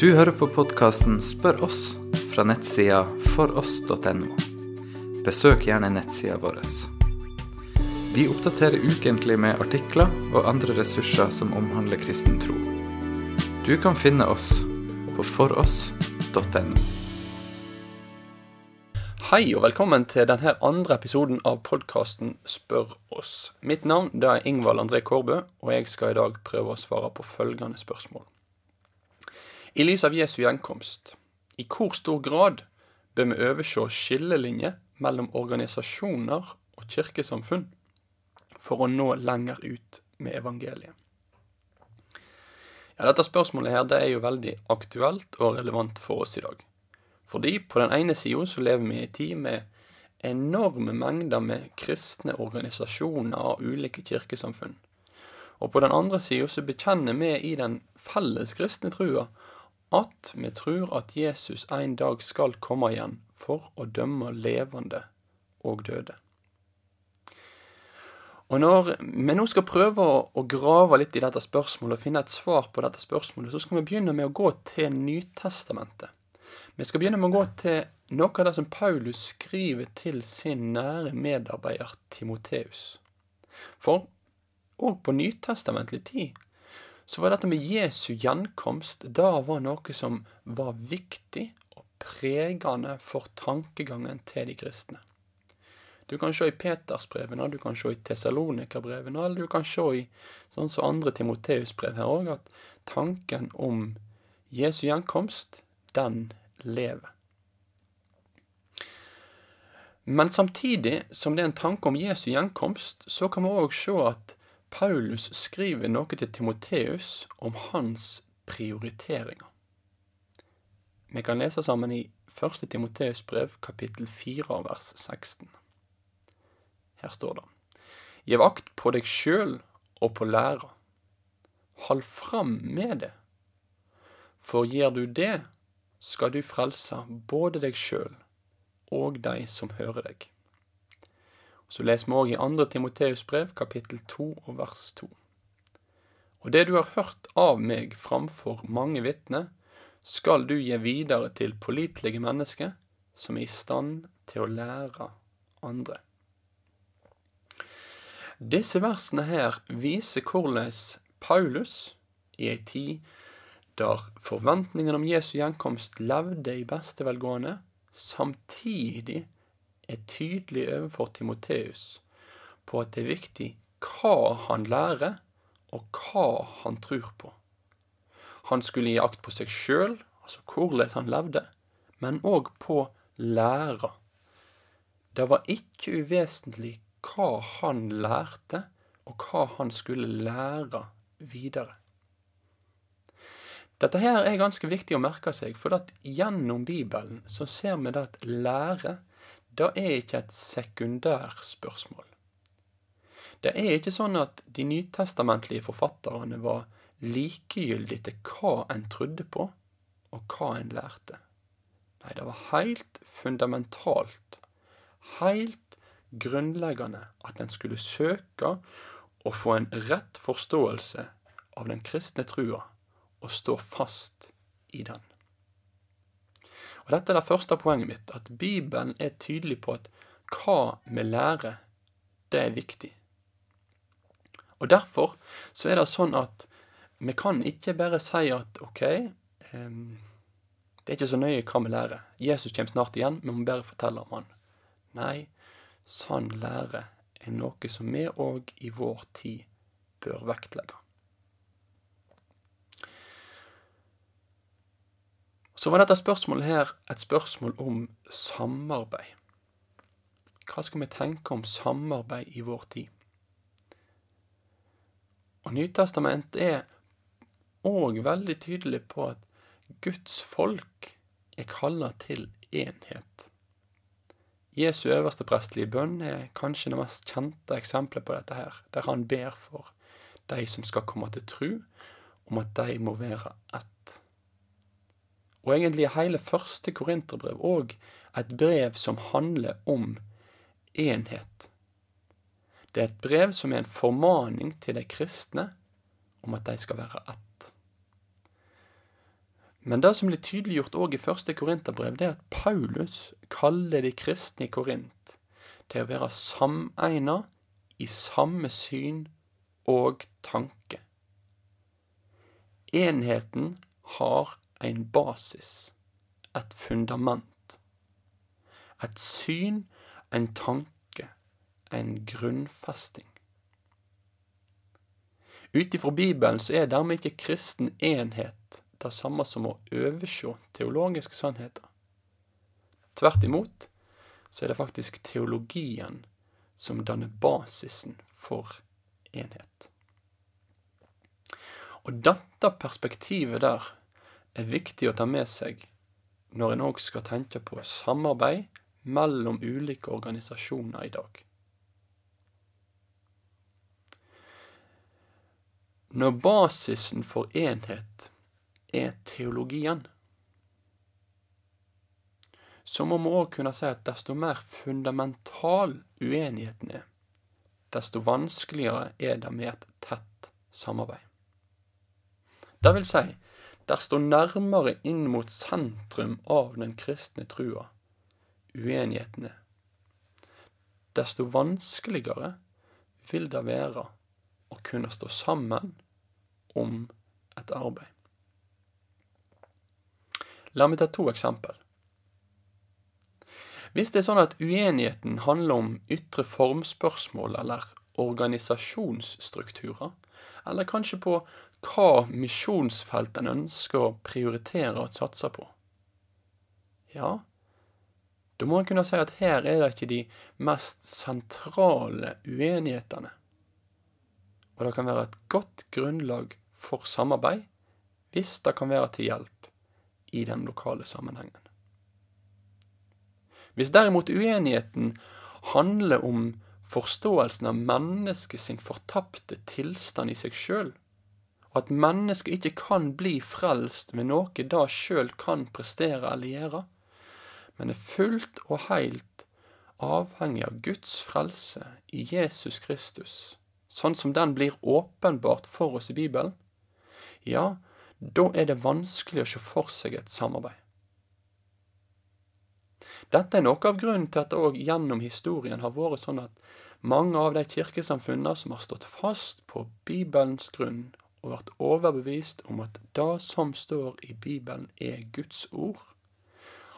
Du hører på podkasten Spør oss fra nettsida foross.no. Besøk gjerne nettsida vår. Vi oppdaterer ukentlig med artikler og andre ressurser som omhandler kristen tro. Du kan finne oss på foross.no. Hei og velkommen til denne andre episoden av podkasten Spør oss. Mitt navn er Ingvald André Kårbø, og jeg skal i dag prøve å svare på følgende spørsmål. I lys av Jesu gjenkomst, i hvor stor grad bør vi overse skillelinjer mellom organisasjoner og kirkesamfunn for å nå lenger ut med evangeliet? Ja, Dette spørsmålet her, det er jo veldig aktuelt og relevant for oss i dag. Fordi på den ene sida så lever vi i en tid med enorme mengder med kristne organisasjoner og ulike kirkesamfunn. Og på den andre sida så bekjenner vi i den felles kristne trua at vi tror at Jesus en dag skal komme igjen for å dømme levende og døde. Og når vi nå skal prøve å grave litt i dette spørsmålet og finne et svar på dette spørsmålet, så skal vi begynne med å gå til Nytestamentet. Vi skal begynne med å gå til noe av det som Paulus skriver til sin nære medarbeider Timoteus. For òg på nytestamentlig tid så var dette med Jesu gjenkomst da var noe som var viktig og pregende for tankegangen til de kristne. Du kan se i Petersbrevene, du kan se i Tessalonikerbrevene, eller du kan se i sånn som andre Timoteus-brev her òg, at tanken om Jesu gjenkomst, den lever. Men samtidig som det er en tanke om Jesu gjenkomst, så kan vi òg se at Paulus skriver noe til Timoteus om hans prioriteringer. Vi kan lese sammen i 1. Timoteus brev, kapittel 4, vers 16. Her står det Gjev akt på deg sjøl og på læra. Hold fram med det. For gjør du det, skal du frelse både deg sjøl og de som hører deg. Så leser vi òg i 2. Timoteus brev, kapittel 2 og vers 2. Og det du har hørt av meg framfor mange vitner, skal du gi videre til pålitelige mennesker som er i stand til å lære andre. Disse versene her viser hvordan Paulus i ei tid der forventningen om Jesu gjenkomst levde i beste velgående, samtidig er tydelig overfor Timoteus på at det er viktig hva han lærer, og hva han tror på. Han skulle gi akt på seg sjøl, altså hvordan han levde, men òg på læra. Det var ikke uvesentlig hva han lærte, og hva han skulle lære videre. Dette her er ganske viktig å merke seg, for gjennom Bibelen så ser vi at lære det er ikke et sekundærspørsmål. Det er ikke sånn at de nytestamentlige forfatterne var likegyldige til hva en trodde på, og hva en lærte. Nei, det var helt fundamentalt, helt grunnleggende, at en skulle søke å få en rett forståelse av den kristne trua og stå fast i den. Og Dette er det første poenget mitt, at Bibelen er tydelig på at hva vi lærer, det er viktig. Og Derfor så er det sånn at vi kan ikke bare si at OK, um, det er ikke så nøye hva vi lærer. Jesus kommer snart igjen, vi må bare fortelle om han. Nei, sann lære er noe som vi òg i vår tid bør vektlegge. Så var dette spørsmålet her et spørsmål om samarbeid. Hva skal vi tenke om samarbeid i vår tid? Og Nytestamentet er òg veldig tydelig på at Guds folk er kalla til enhet. Jesu øverste prestelige bønn er kanskje det mest kjente eksempelet på dette her, der han ber for de som skal komme til tru, om at de må være ett og egentlig hele første korinterbrev òg et brev som handler om enhet. Det er et brev som er en formaning til de kristne om at de skal være ett. Men det som blir tydeliggjort òg i første Korinterbrev, det er at Paulus kaller de kristne i Korint til å være sameina i samme syn og tanke. Enheten har en basis, et fundament. Et syn, en tanke, en grunnfesting. Ut ifra Bibelen så er dermed ikke kristen enhet det samme som å overse teologiske sannheter. Tvert imot så er det faktisk teologien som danner basisen for enhet. Og dette perspektivet der er viktig å ta med seg når en òg skal tenke på samarbeid mellom ulike organisasjoner i dag. Når basisen for enhet er teologien, så må vi òg kunne si at desto mer fundamental uenigheten er, desto vanskeligere er det med et tett samarbeid. Det vil si, desto nærmere inn mot sentrum av den kristne trua uenigheten er, desto vanskeligere vil det være å kunne stå sammen om et arbeid. La meg ta to eksempel. Hvis det er sånn at uenigheten handler om ytre formspørsmål eller organisasjonsstrukturer, eller kanskje på hva misjonsfelt en ønsker å prioritere og satse på, ja, da må en kunne si at her er det ikke de mest sentrale uenighetene. Og det kan være et godt grunnlag for samarbeid hvis det kan være til hjelp i den lokale sammenhengen. Hvis derimot uenigheten handler om forståelsen av mennesket sin fortapte tilstand i seg sjøl, at mennesket ikke kan bli frelst ved noe det sjøl kan prestere eller gjøre, men er fullt og heilt avhengig av Guds frelse i Jesus Kristus, sånn som den blir åpenbart for oss i Bibelen, ja, da er det vanskelig å se for seg et samarbeid. Dette er noe av grunnen til at det òg gjennom historien har vært sånn at mange av de kirkesamfunnene som har stått fast på Bibelens grunn og vært overbevist om at det som står i Bibelen er Guds ord,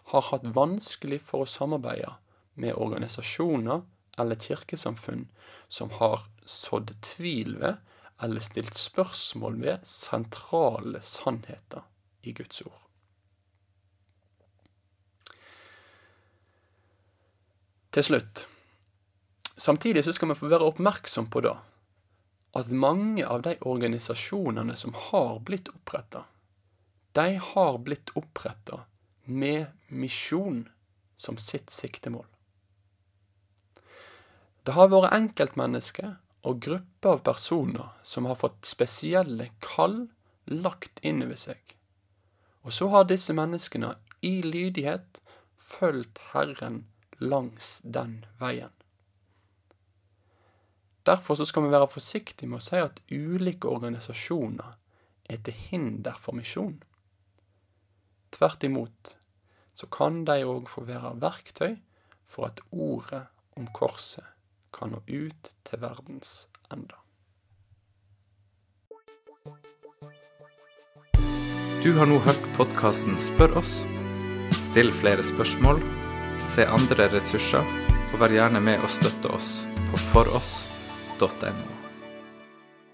har hatt vanskelig for å samarbeide med organisasjoner eller kirkesamfunn som har sådd tvil ved eller stilt spørsmål ved sentrale sannheter i Guds ord. Til slutt, samtidig så skal vi få være oppmerksom på det, at mange av de organisasjonene som har blitt oppretta, de har blitt oppretta med misjon som sitt siktemål. Det har vært enkeltmennesker og grupper av personer som har fått spesielle kall lagt innover seg. Og så har disse menneskene i lydighet fulgt Herren langs den veien. Derfor skal vi være forsiktige med å si at ulike organisasjoner er til hinder for misjon. Tvert imot så kan de òg få være verktøy for at ordet om korset kan nå ut til verdens ende. Du har nå hørt podkasten Spør oss. Still flere spørsmål, se andre ressurser, og vær gjerne med å støtte oss på foross.no. .no.